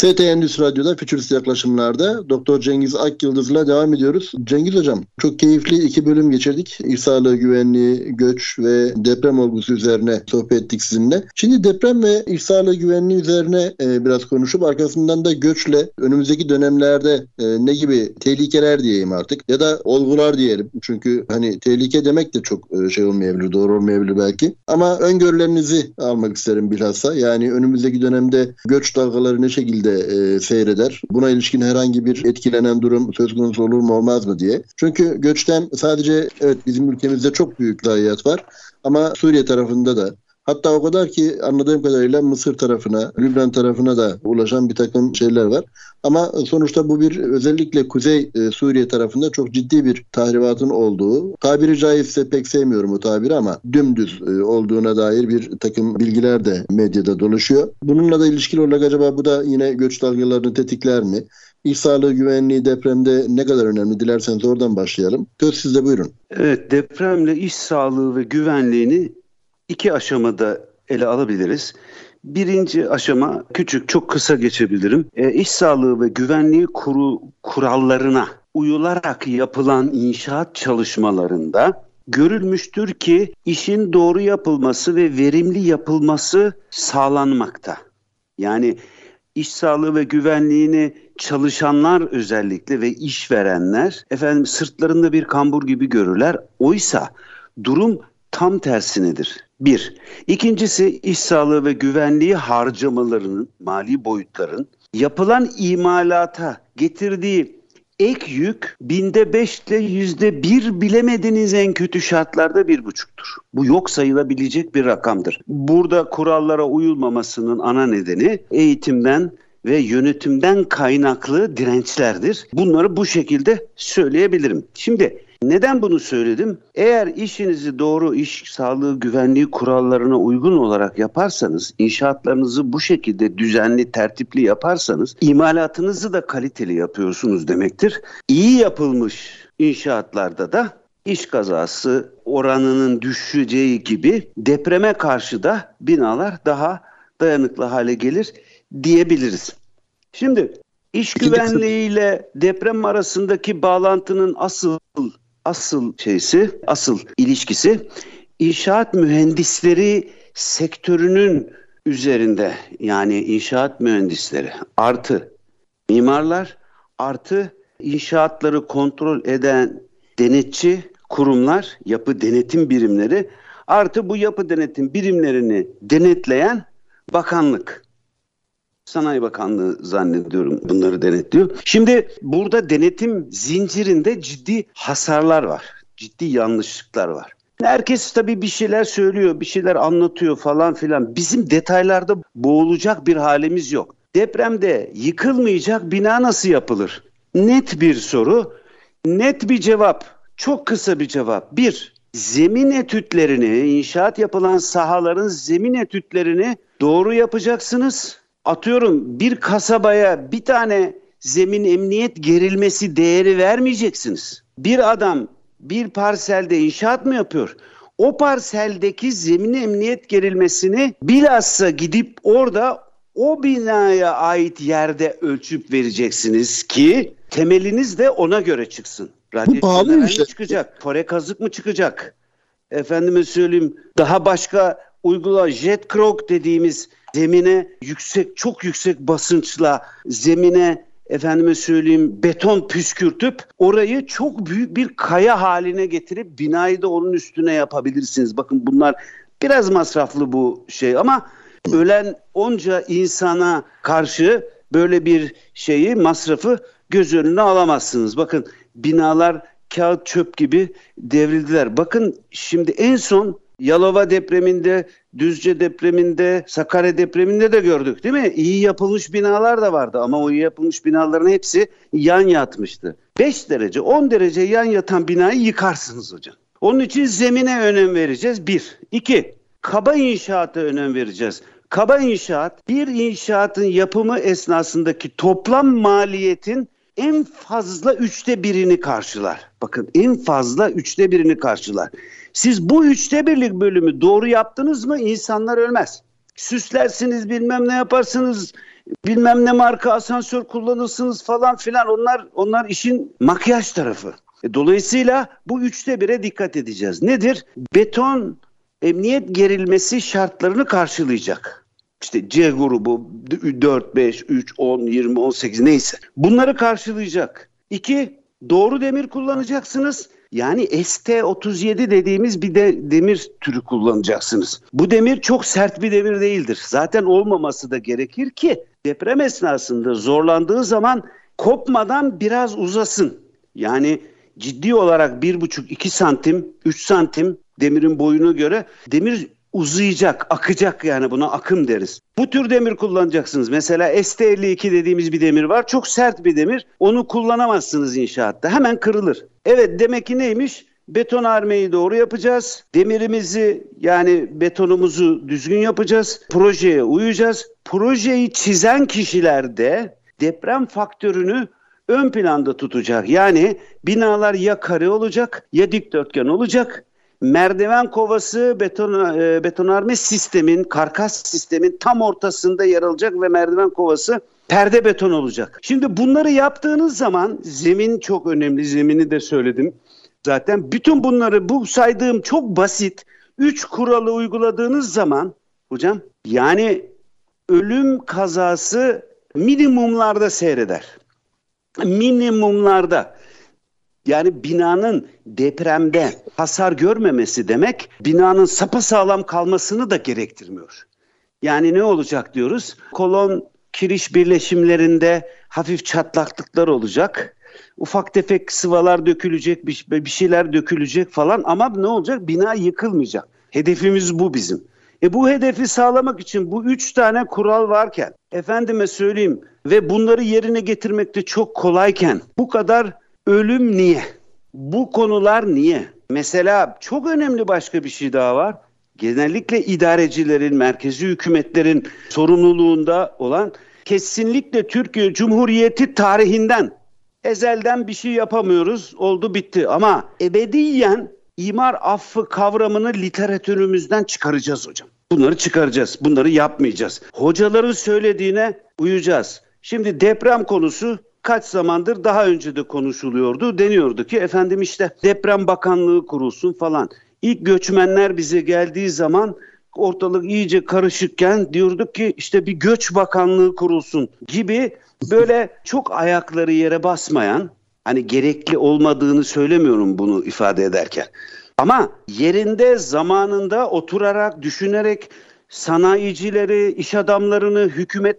ST Endüstri Radyo'da Fütürist Yaklaşımlar'da Doktor Cengiz Akyıldız'la devam ediyoruz. Cengiz Hocam çok keyifli iki bölüm geçirdik. İş sağlığı, güvenliği, göç ve deprem olgusu üzerine sohbet ettik sizinle. Şimdi deprem ve iş sağlığı güvenliği üzerine e, biraz konuşup arkasından da göçle önümüzdeki dönemlerde e, ne gibi tehlikeler diyeyim artık ya da olgular diyelim. Çünkü hani tehlike demek de çok e, şey olmayabilir, doğru olmayabilir belki. Ama öngörülerinizi almak isterim bilhassa. Yani önümüzdeki dönemde göç dalgaları ne şekilde şekilde e, seyreder. Buna ilişkin herhangi bir etkilenen durum söz konusu olur mu olmaz mı diye. Çünkü göçten sadece evet bizim ülkemizde çok büyük zayiat var ama Suriye tarafında da Hatta o kadar ki anladığım kadarıyla Mısır tarafına, Lübnan tarafına da ulaşan bir takım şeyler var. Ama sonuçta bu bir özellikle Kuzey e, Suriye tarafında çok ciddi bir tahribatın olduğu, tabiri caizse pek sevmiyorum o tabiri ama dümdüz e, olduğuna dair bir takım bilgiler de medyada dolaşıyor. Bununla da ilişkili olarak acaba bu da yine göç dalgalarını tetikler mi? İş sağlığı güvenliği depremde ne kadar önemli? Dilerseniz oradan başlayalım. Söz sizde buyurun. Evet depremle iş sağlığı ve güvenliğini iki aşamada ele alabiliriz. Birinci aşama küçük, çok kısa geçebilirim. E, iş sağlığı ve güvenliği kuru, kurallarına uyularak yapılan inşaat çalışmalarında görülmüştür ki işin doğru yapılması ve verimli yapılması sağlanmakta. Yani iş sağlığı ve güvenliğini çalışanlar özellikle ve işverenler efendim sırtlarında bir kambur gibi görürler. Oysa durum tam tersinedir. Bir. İkincisi iş sağlığı ve güvenliği harcamalarının, mali boyutların yapılan imalata getirdiği ek yük binde beş ile yüzde bir bilemediniz en kötü şartlarda bir buçuktur. Bu yok sayılabilecek bir rakamdır. Burada kurallara uyulmamasının ana nedeni eğitimden ve yönetimden kaynaklı dirençlerdir. Bunları bu şekilde söyleyebilirim. Şimdi neden bunu söyledim? Eğer işinizi doğru iş sağlığı güvenliği kurallarına uygun olarak yaparsanız, inşaatlarınızı bu şekilde düzenli, tertipli yaparsanız imalatınızı da kaliteli yapıyorsunuz demektir. İyi yapılmış inşaatlarda da iş kazası oranının düşeceği gibi depreme karşı da binalar daha dayanıklı hale gelir diyebiliriz. Şimdi iş güvenliğiyle deprem arasındaki bağlantının asıl asıl şeysi, asıl ilişkisi inşaat mühendisleri sektörünün üzerinde yani inşaat mühendisleri artı mimarlar artı inşaatları kontrol eden denetçi kurumlar, yapı denetim birimleri artı bu yapı denetim birimlerini denetleyen bakanlık. Sanayi Bakanlığı zannediyorum bunları denetliyor. Şimdi burada denetim zincirinde ciddi hasarlar var. Ciddi yanlışlıklar var. Herkes tabii bir şeyler söylüyor, bir şeyler anlatıyor falan filan. Bizim detaylarda boğulacak bir halimiz yok. Depremde yıkılmayacak bina nasıl yapılır? Net bir soru, net bir cevap. Çok kısa bir cevap. Bir, zemin etütlerini, inşaat yapılan sahaların zemin etütlerini doğru yapacaksınız atıyorum bir kasabaya bir tane zemin emniyet gerilmesi değeri vermeyeceksiniz. Bir adam bir parselde inşaat mı yapıyor? O parseldeki zemin emniyet gerilmesini bilhassa gidip orada o binaya ait yerde ölçüp vereceksiniz ki temeliniz de ona göre çıksın. Radyasyonlar mı şey? çıkacak? Kore kazık mı çıkacak? Efendime söyleyeyim daha başka uygula jet krok dediğimiz zemine yüksek çok yüksek basınçla zemine efendime söyleyeyim beton püskürtüp orayı çok büyük bir kaya haline getirip binayı da onun üstüne yapabilirsiniz. Bakın bunlar biraz masraflı bu şey ama ölen onca insana karşı böyle bir şeyi masrafı göz önüne alamazsınız. Bakın binalar kağıt çöp gibi devrildiler. Bakın şimdi en son Yalova depreminde, Düzce depreminde, Sakarya depreminde de gördük değil mi? İyi yapılmış binalar da vardı ama o iyi yapılmış binaların hepsi yan yatmıştı. 5 derece, 10 derece yan yatan binayı yıkarsınız hocam. Onun için zemine önem vereceğiz. Bir. iki. Kaba inşaata önem vereceğiz. Kaba inşaat bir inşaatın yapımı esnasındaki toplam maliyetin en fazla üçte birini karşılar. Bakın en fazla üçte birini karşılar. Siz bu üçte birlik bölümü doğru yaptınız mı insanlar ölmez. Süslersiniz bilmem ne yaparsınız bilmem ne marka asansör kullanırsınız falan filan onlar onlar işin makyaj tarafı. E, dolayısıyla bu üçte bire dikkat edeceğiz. Nedir? Beton emniyet gerilmesi şartlarını karşılayacak. İşte C grubu 4, 5, 3, 10, 20, 18 neyse. Bunları karşılayacak. İki, doğru demir kullanacaksınız. Yani ST37 dediğimiz bir de demir türü kullanacaksınız. Bu demir çok sert bir demir değildir. Zaten olmaması da gerekir ki deprem esnasında zorlandığı zaman kopmadan biraz uzasın. Yani ciddi olarak 1,5-2 santim, 3 santim demirin boyuna göre demir uzayacak, akacak yani buna akım deriz. Bu tür demir kullanacaksınız. Mesela ST52 dediğimiz bir demir var. Çok sert bir demir. Onu kullanamazsınız inşaatta. Hemen kırılır. Evet demek ki neymiş? Beton armeyi doğru yapacağız. Demirimizi yani betonumuzu düzgün yapacağız. Projeye uyacağız. Projeyi çizen kişiler de deprem faktörünü ön planda tutacak. Yani binalar ya kare olacak ya dikdörtgen olacak merdiven kovası beton e, betonarme sistemin, karkas sistemin tam ortasında yer alacak ve merdiven kovası perde beton olacak. Şimdi bunları yaptığınız zaman zemin çok önemli. Zemini de söyledim. Zaten bütün bunları bu saydığım çok basit üç kuralı uyguladığınız zaman hocam yani ölüm kazası minimumlarda seyreder. Minimumlarda. Yani binanın depremde hasar görmemesi demek binanın sapasağlam kalmasını da gerektirmiyor. Yani ne olacak diyoruz? Kolon kiriş birleşimlerinde hafif çatlaklıklar olacak. Ufak tefek sıvalar dökülecek, bir şeyler dökülecek falan ama ne olacak? Bina yıkılmayacak. Hedefimiz bu bizim. E bu hedefi sağlamak için bu üç tane kural varken, efendime söyleyeyim ve bunları yerine getirmekte çok kolayken bu kadar ölüm niye? Bu konular niye? Mesela çok önemli başka bir şey daha var. Genellikle idarecilerin, merkezi hükümetlerin sorumluluğunda olan kesinlikle Türkiye Cumhuriyeti tarihinden ezelden bir şey yapamıyoruz. Oldu bitti ama ebediyen imar affı kavramını literatürümüzden çıkaracağız hocam. Bunları çıkaracağız. Bunları yapmayacağız. Hocaların söylediğine uyacağız. Şimdi deprem konusu kaç zamandır daha önce de konuşuluyordu. Deniyordu ki efendim işte deprem bakanlığı kurulsun falan. İlk göçmenler bize geldiği zaman ortalık iyice karışıkken diyorduk ki işte bir göç bakanlığı kurulsun gibi böyle çok ayakları yere basmayan hani gerekli olmadığını söylemiyorum bunu ifade ederken. Ama yerinde zamanında oturarak düşünerek sanayicileri, iş adamlarını, hükümet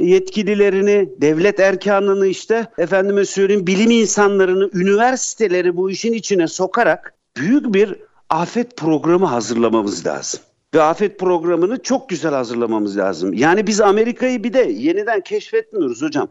yetkililerini, devlet erkanını işte efendime söyleyeyim bilim insanlarını, üniversiteleri bu işin içine sokarak büyük bir afet programı hazırlamamız lazım. Ve afet programını çok güzel hazırlamamız lazım. Yani biz Amerika'yı bir de yeniden keşfetmiyoruz hocam.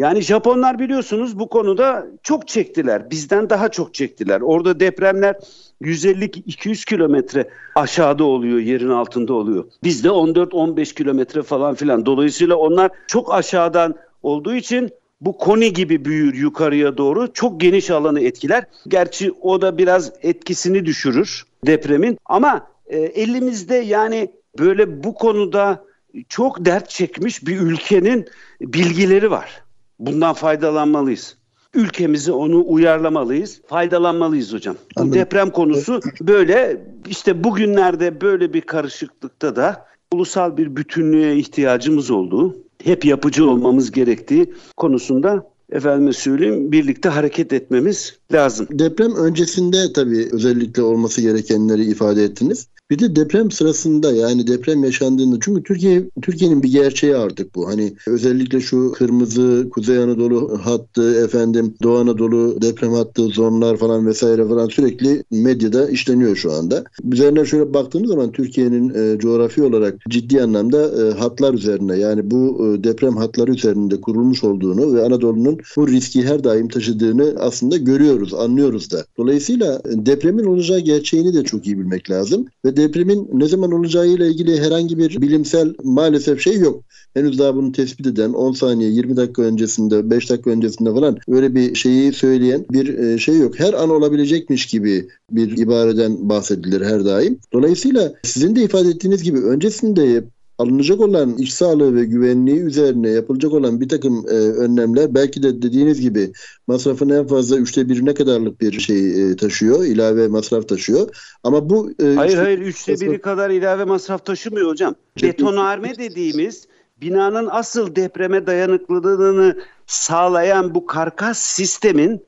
Yani Japonlar biliyorsunuz bu konuda çok çektiler. Bizden daha çok çektiler. Orada depremler 150-200 kilometre aşağıda oluyor, yerin altında oluyor. Bizde 14-15 kilometre falan filan. Dolayısıyla onlar çok aşağıdan olduğu için bu koni gibi büyür yukarıya doğru. Çok geniş alanı etkiler. Gerçi o da biraz etkisini düşürür depremin. Ama e, elimizde yani böyle bu konuda çok dert çekmiş bir ülkenin bilgileri var. Bundan faydalanmalıyız. Ülkemizi onu uyarlamalıyız, faydalanmalıyız hocam. Bu deprem konusu böyle işte bugünlerde böyle bir karışıklıkta da ulusal bir bütünlüğe ihtiyacımız olduğu, hep yapıcı olmamız gerektiği konusunda efendime söyleyeyim birlikte hareket etmemiz lazım. Deprem öncesinde tabii özellikle olması gerekenleri ifade ettiniz. Bir de deprem sırasında yani deprem yaşandığında çünkü Türkiye Türkiye'nin bir gerçeği artık bu. Hani özellikle şu kırmızı Kuzey Anadolu hattı efendim Doğu Anadolu deprem hattı zonlar falan vesaire falan sürekli medyada işleniyor şu anda. Üzerine şöyle baktığımız zaman Türkiye'nin e, coğrafi olarak ciddi anlamda e, hatlar üzerinde yani bu e, deprem hatları üzerinde kurulmuş olduğunu ve Anadolu'nun bu riski her daim taşıdığını aslında görüyoruz, anlıyoruz da. Dolayısıyla depremin olacağı gerçeğini de çok iyi bilmek lazım ve depremin ne zaman olacağıyla ilgili herhangi bir bilimsel maalesef şey yok. Henüz daha bunu tespit eden 10 saniye 20 dakika öncesinde 5 dakika öncesinde falan öyle bir şeyi söyleyen bir e, şey yok. Her an olabilecekmiş gibi bir ibareden bahsedilir her daim. Dolayısıyla sizin de ifade ettiğiniz gibi öncesinde alınacak olan iş sağlığı ve güvenliği üzerine yapılacak olan bir takım e, önlemler belki de dediğiniz gibi masrafın en fazla üçte birine kadarlık bir şey e, taşıyor. ilave masraf taşıyor. Ama bu... E, hayır üçte, hayır üçte masraf... biri kadar ilave masraf taşımıyor hocam. Betonarme dediğimiz binanın asıl depreme dayanıklılığını sağlayan bu karkas sistemin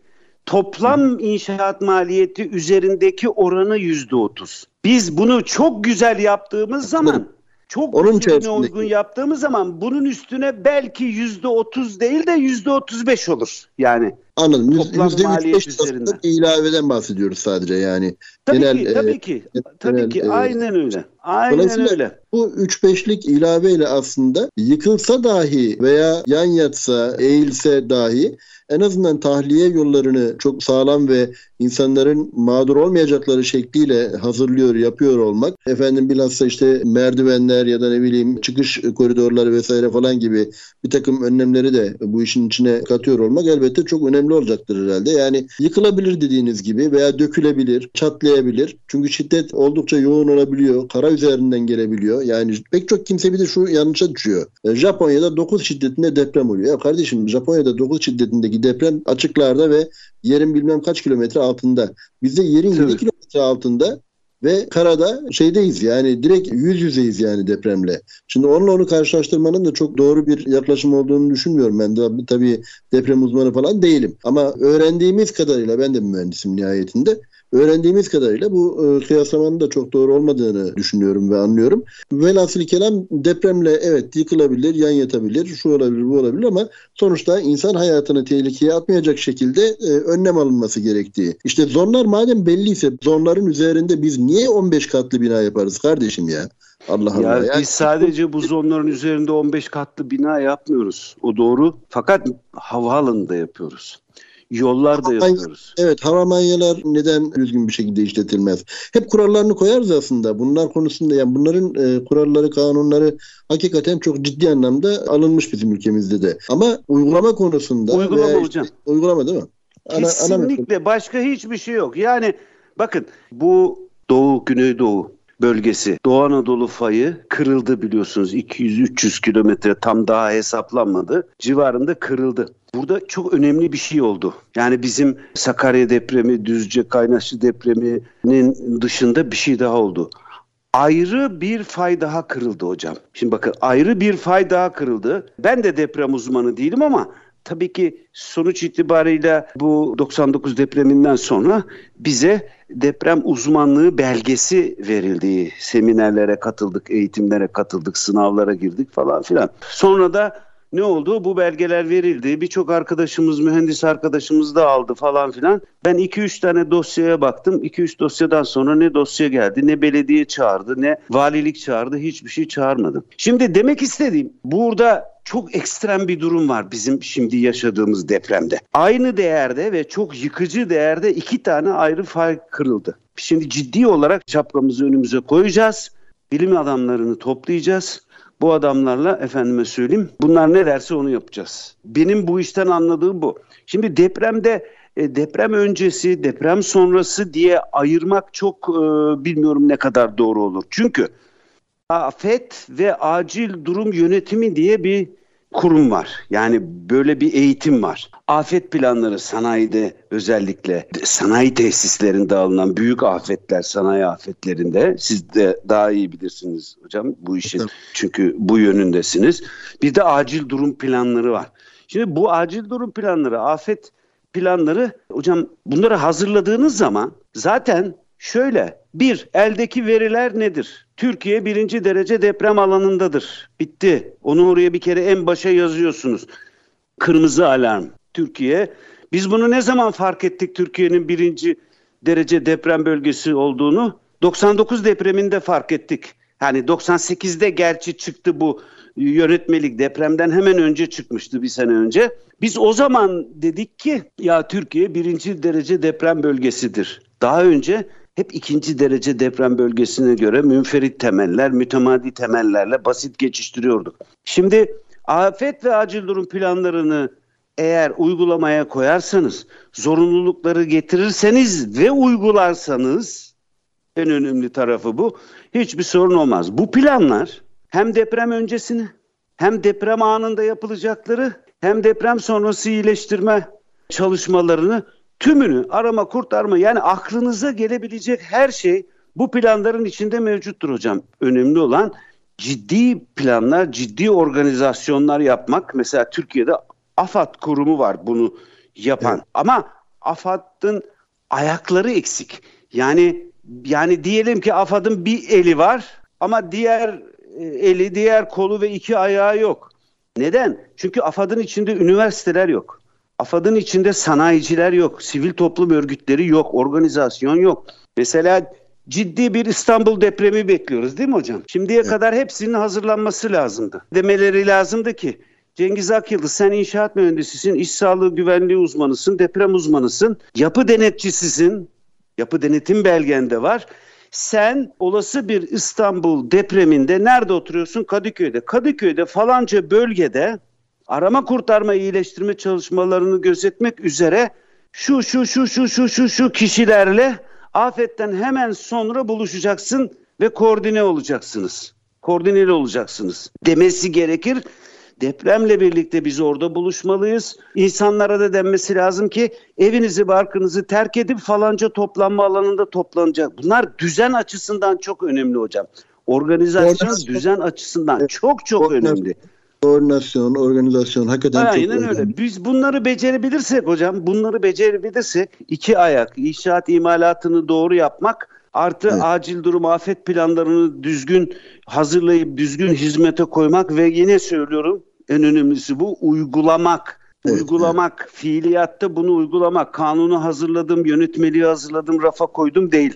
toplam inşaat maliyeti üzerindeki oranı yüzde otuz. Biz bunu çok güzel yaptığımız zaman çok Onun usulüne uygun yaptığımız zaman bunun üstüne belki yüzde otuz değil de yüzde otuz beş olur. Yani Anladım. Yüzde maliyet üzerinde. ilaveden bahsediyoruz sadece yani. Tabii genel, ki, tabii e, ki. Genel, tabii ki. E, aynen öyle. Aynen öyle. Bu 3-5'lik ilaveyle aslında yıkılsa dahi veya yan yatsa, eğilse dahi en azından tahliye yollarını çok sağlam ve insanların mağdur olmayacakları şekliyle hazırlıyor, yapıyor olmak. Efendim bilhassa işte merdivenler ya da ne bileyim çıkış koridorları vesaire falan gibi bir takım önlemleri de bu işin içine katıyor olmak elbette çok önemli olacaktır herhalde. Yani yıkılabilir dediğiniz gibi veya dökülebilir, çatlayabilir. Çünkü şiddet oldukça yoğun olabiliyor. Kara üzerinden gelebiliyor. Yani pek çok kimse bir de şu yanlışa düşüyor. E, Japonya'da 9 şiddetinde deprem oluyor. Ya kardeşim Japonya'da 9 şiddetindeki deprem açıklarda ve yerin bilmem kaç kilometre altında. Bizde yerin 7 kilometre altında ve karada şeydeyiz yani direkt yüz yüzeyiz yani depremle. Şimdi onunla onu karşılaştırmanın da çok doğru bir yaklaşım olduğunu düşünmüyorum ben de tabii deprem uzmanı falan değilim. Ama öğrendiğimiz kadarıyla ben de mühendisim nihayetinde öğrendiğimiz kadarıyla bu e, kıyaslamanın da çok doğru olmadığını düşünüyorum ve anlıyorum. Velhasıl kelam depremle evet yıkılabilir, yan yatabilir, şu olabilir, bu olabilir ama sonuçta insan hayatını tehlikeye atmayacak şekilde e, önlem alınması gerektiği. İşte zonlar madem belliyse zonların üzerinde biz niye 15 katlı bina yaparız kardeşim ya? Allah ya Allah. Yani biz sadece bu zonların üzerinde 15 katlı bina yapmıyoruz. O doğru. Fakat havaalanında yapıyoruz. Yollar da yapıyoruz. Evet havamanyalar neden düzgün bir şekilde işletilmez? Hep kurallarını koyarız aslında. Bunlar konusunda yani bunların e, kuralları, kanunları hakikaten çok ciddi anlamda alınmış bizim ülkemizde de. Ama uygulama konusunda uygulama işte, hocam. Uygulama değil mi? Ana, Kesinlikle ana başka hiçbir şey yok. Yani bakın bu Doğu, Güneydoğu bölgesi Doğu Anadolu fayı kırıldı biliyorsunuz 200-300 kilometre tam daha hesaplanmadı civarında kırıldı. Burada çok önemli bir şey oldu. Yani bizim Sakarya depremi, Düzce Kaynaşlı depreminin dışında bir şey daha oldu. Ayrı bir fay daha kırıldı hocam. Şimdi bakın ayrı bir fay daha kırıldı. Ben de deprem uzmanı değilim ama tabii ki sonuç itibariyle bu 99 depreminden sonra bize deprem uzmanlığı belgesi verildi. Seminerlere katıldık, eğitimlere katıldık, sınavlara girdik falan filan. Sonra da ne oldu? Bu belgeler verildi. Birçok arkadaşımız, mühendis arkadaşımız da aldı falan filan. Ben 2-3 tane dosyaya baktım. 2-3 dosyadan sonra ne dosya geldi, ne belediye çağırdı, ne valilik çağırdı. Hiçbir şey çağırmadı. Şimdi demek istediğim burada çok ekstrem bir durum var bizim şimdi yaşadığımız depremde. Aynı değerde ve çok yıkıcı değerde iki tane ayrı fay kırıldı. Şimdi ciddi olarak şapkamızı önümüze koyacağız. Bilim adamlarını toplayacağız bu adamlarla efendime söyleyeyim bunlar ne derse onu yapacağız. Benim bu işten anladığım bu. Şimdi depremde e, deprem öncesi, deprem sonrası diye ayırmak çok e, bilmiyorum ne kadar doğru olur. Çünkü afet ve acil durum yönetimi diye bir kurum var. Yani böyle bir eğitim var. Afet planları sanayide özellikle sanayi tesislerinde alınan büyük afetler sanayi afetlerinde siz de daha iyi bilirsiniz hocam bu işin. Çünkü bu yönündesiniz. Bir de acil durum planları var. Şimdi bu acil durum planları, afet planları hocam bunları hazırladığınız zaman zaten şöyle bir eldeki veriler nedir? Türkiye birinci derece deprem alanındadır. Bitti. Onu oraya bir kere en başa yazıyorsunuz. Kırmızı alarm. Türkiye. Biz bunu ne zaman fark ettik Türkiye'nin birinci derece deprem bölgesi olduğunu? 99 depreminde fark ettik. Yani 98'de gerçi çıktı bu yönetmelik depremden hemen önce çıkmıştı bir sene önce. Biz o zaman dedik ki ya Türkiye birinci derece deprem bölgesidir. Daha önce hep ikinci derece deprem bölgesine göre münferit temeller, mütemadi temellerle basit geçiştiriyorduk. Şimdi afet ve acil durum planlarını eğer uygulamaya koyarsanız, zorunlulukları getirirseniz ve uygularsanız en önemli tarafı bu. Hiçbir sorun olmaz. Bu planlar hem deprem öncesini hem deprem anında yapılacakları hem deprem sonrası iyileştirme çalışmalarını tümünü arama kurtarma yani aklınıza gelebilecek her şey bu planların içinde mevcuttur hocam. Önemli olan ciddi planlar, ciddi organizasyonlar yapmak. Mesela Türkiye'de AFAD kurumu var bunu yapan. Evet. Ama AFAD'ın ayakları eksik. Yani yani diyelim ki AFAD'ın bir eli var ama diğer e, eli, diğer kolu ve iki ayağı yok. Neden? Çünkü AFAD'ın içinde üniversiteler yok. AFAD'ın içinde sanayiciler yok, sivil toplum örgütleri yok, organizasyon yok. Mesela ciddi bir İstanbul depremi bekliyoruz değil mi hocam? Şimdiye evet. kadar hepsinin hazırlanması lazımdı. Demeleri lazımdı ki Cengiz Akyıldız sen inşaat mühendisisin, iş sağlığı güvenliği uzmanısın, deprem uzmanısın, yapı denetçisisin, yapı denetim belgende var. Sen olası bir İstanbul depreminde nerede oturuyorsun? Kadıköy'de. Kadıköy'de falanca bölgede arama kurtarma iyileştirme çalışmalarını gözetmek üzere şu şu şu şu şu şu şu kişilerle afetten hemen sonra buluşacaksın ve koordine olacaksınız. Koordineli olacaksınız demesi gerekir. Depremle birlikte biz orada buluşmalıyız. İnsanlara da denmesi lazım ki evinizi barkınızı terk edip falanca toplanma alanında toplanacak. Bunlar düzen açısından çok önemli hocam. Organizasyon düzen açısından çok çok önemli koordinasyon, organizasyon hakikaten Aynen çok öyle. Biz bunları becerebilirsek hocam, bunları becerebilirsek iki ayak, inşaat imalatını doğru yapmak artı evet. acil durum afet planlarını düzgün hazırlayıp düzgün hizmete koymak ve yine söylüyorum en önemlisi bu uygulamak. Evet, uygulamak, evet. fiiliyatta bunu uygulamak. Kanunu hazırladım, yönetmeliği hazırladım, rafa koydum değil.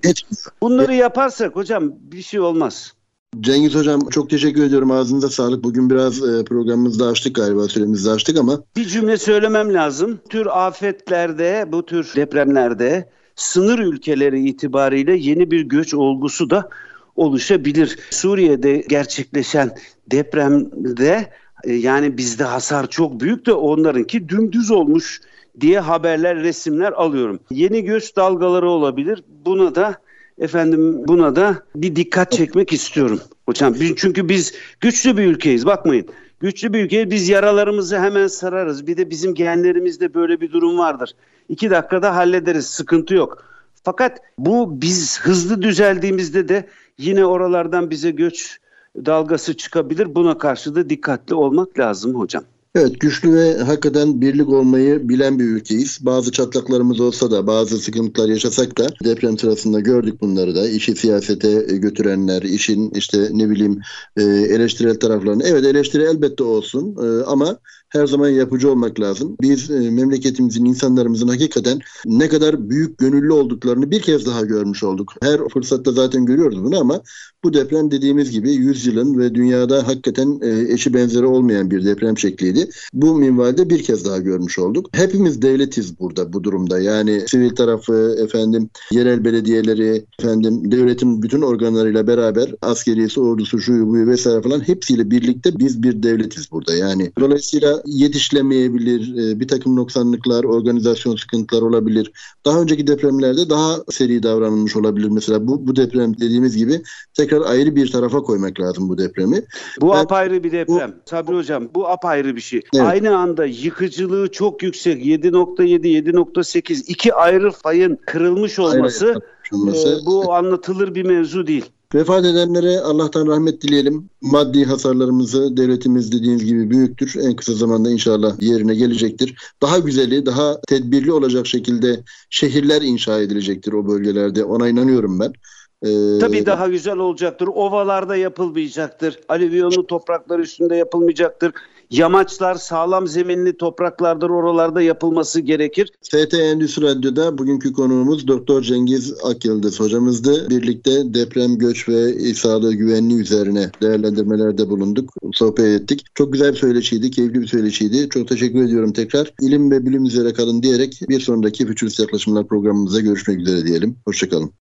Bunları yaparsak hocam bir şey olmaz. Cengiz Hocam çok teşekkür ediyorum. Ağzınıza sağlık. Bugün biraz e, programımızda açtık galiba süremizi açtık ama. Bir cümle söylemem lazım. Bu tür afetlerde, bu tür depremlerde sınır ülkeleri itibariyle yeni bir göç olgusu da oluşabilir. Suriye'de gerçekleşen depremde e, yani bizde hasar çok büyük de onlarınki dümdüz olmuş diye haberler, resimler alıyorum. Yeni göç dalgaları olabilir. Buna da efendim buna da bir dikkat çekmek istiyorum. Hocam çünkü biz güçlü bir ülkeyiz bakmayın. Güçlü bir ülkeyiz biz yaralarımızı hemen sararız. Bir de bizim genlerimizde böyle bir durum vardır. İki dakikada hallederiz sıkıntı yok. Fakat bu biz hızlı düzeldiğimizde de yine oralardan bize göç dalgası çıkabilir. Buna karşı da dikkatli olmak lazım hocam. Evet güçlü ve hakikaten birlik olmayı bilen bir ülkeyiz. Bazı çatlaklarımız olsa da bazı sıkıntılar yaşasak da deprem sırasında gördük bunları da. İşi siyasete götürenler, işin işte ne bileyim e, eleştirel taraflarını. Evet eleştiri elbette olsun e, ama her zaman yapıcı olmak lazım. Biz e, memleketimizin, insanlarımızın hakikaten ne kadar büyük gönüllü olduklarını bir kez daha görmüş olduk. Her fırsatta zaten görüyoruz bunu ama bu deprem dediğimiz gibi 100 yılın ve dünyada hakikaten e, eşi benzeri olmayan bir deprem şekliydi. Bu minvalde bir kez daha görmüş olduk. Hepimiz devletiz burada bu durumda. Yani sivil tarafı, efendim yerel belediyeleri, efendim devletin bütün organlarıyla beraber askeriyesi, ordusu, şuyu buyu vesaire falan hepsiyle birlikte biz bir devletiz burada. Yani dolayısıyla yetişilemeyebilir, e, bir takım noksanlıklar, organizasyon sıkıntılar olabilir. Daha önceki depremlerde daha seri davranılmış olabilir. Mesela bu, bu deprem dediğimiz gibi tekrar ayrı bir tarafa koymak lazım bu depremi. Bu ben, apayrı bir deprem. Bu, Sabri Hocam bu apayrı bir şey. Evet. Aynı anda yıkıcılığı çok yüksek 7.7, 7.8 iki ayrı fayın kırılmış olması e, bu anlatılır bir mevzu değil. Vefat edenlere Allah'tan rahmet dileyelim. Maddi hasarlarımızı devletimiz dediğiniz gibi büyüktür. En kısa zamanda inşallah yerine gelecektir. Daha güzeli, daha tedbirli olacak şekilde şehirler inşa edilecektir o bölgelerde. Ona inanıyorum ben. Ee, Tabii daha güzel olacaktır. Ovalarda yapılmayacaktır. Alüvyonlu topraklar üstünde yapılmayacaktır. Yamaçlar sağlam zeminli topraklardır oralarda yapılması gerekir. FT Endüstri Radyo'da bugünkü konuğumuz Doktor Cengiz Akyıldız hocamızdı. Birlikte deprem, göç ve sağlığı güvenliği üzerine değerlendirmelerde bulunduk. Sohbet ettik. Çok güzel bir söyleşiydi, keyifli bir söyleşiydi. Çok teşekkür ediyorum tekrar. İlim ve bilim üzere kalın diyerek bir sonraki Futurist Yaklaşımlar programımıza görüşmek üzere diyelim. Hoşçakalın.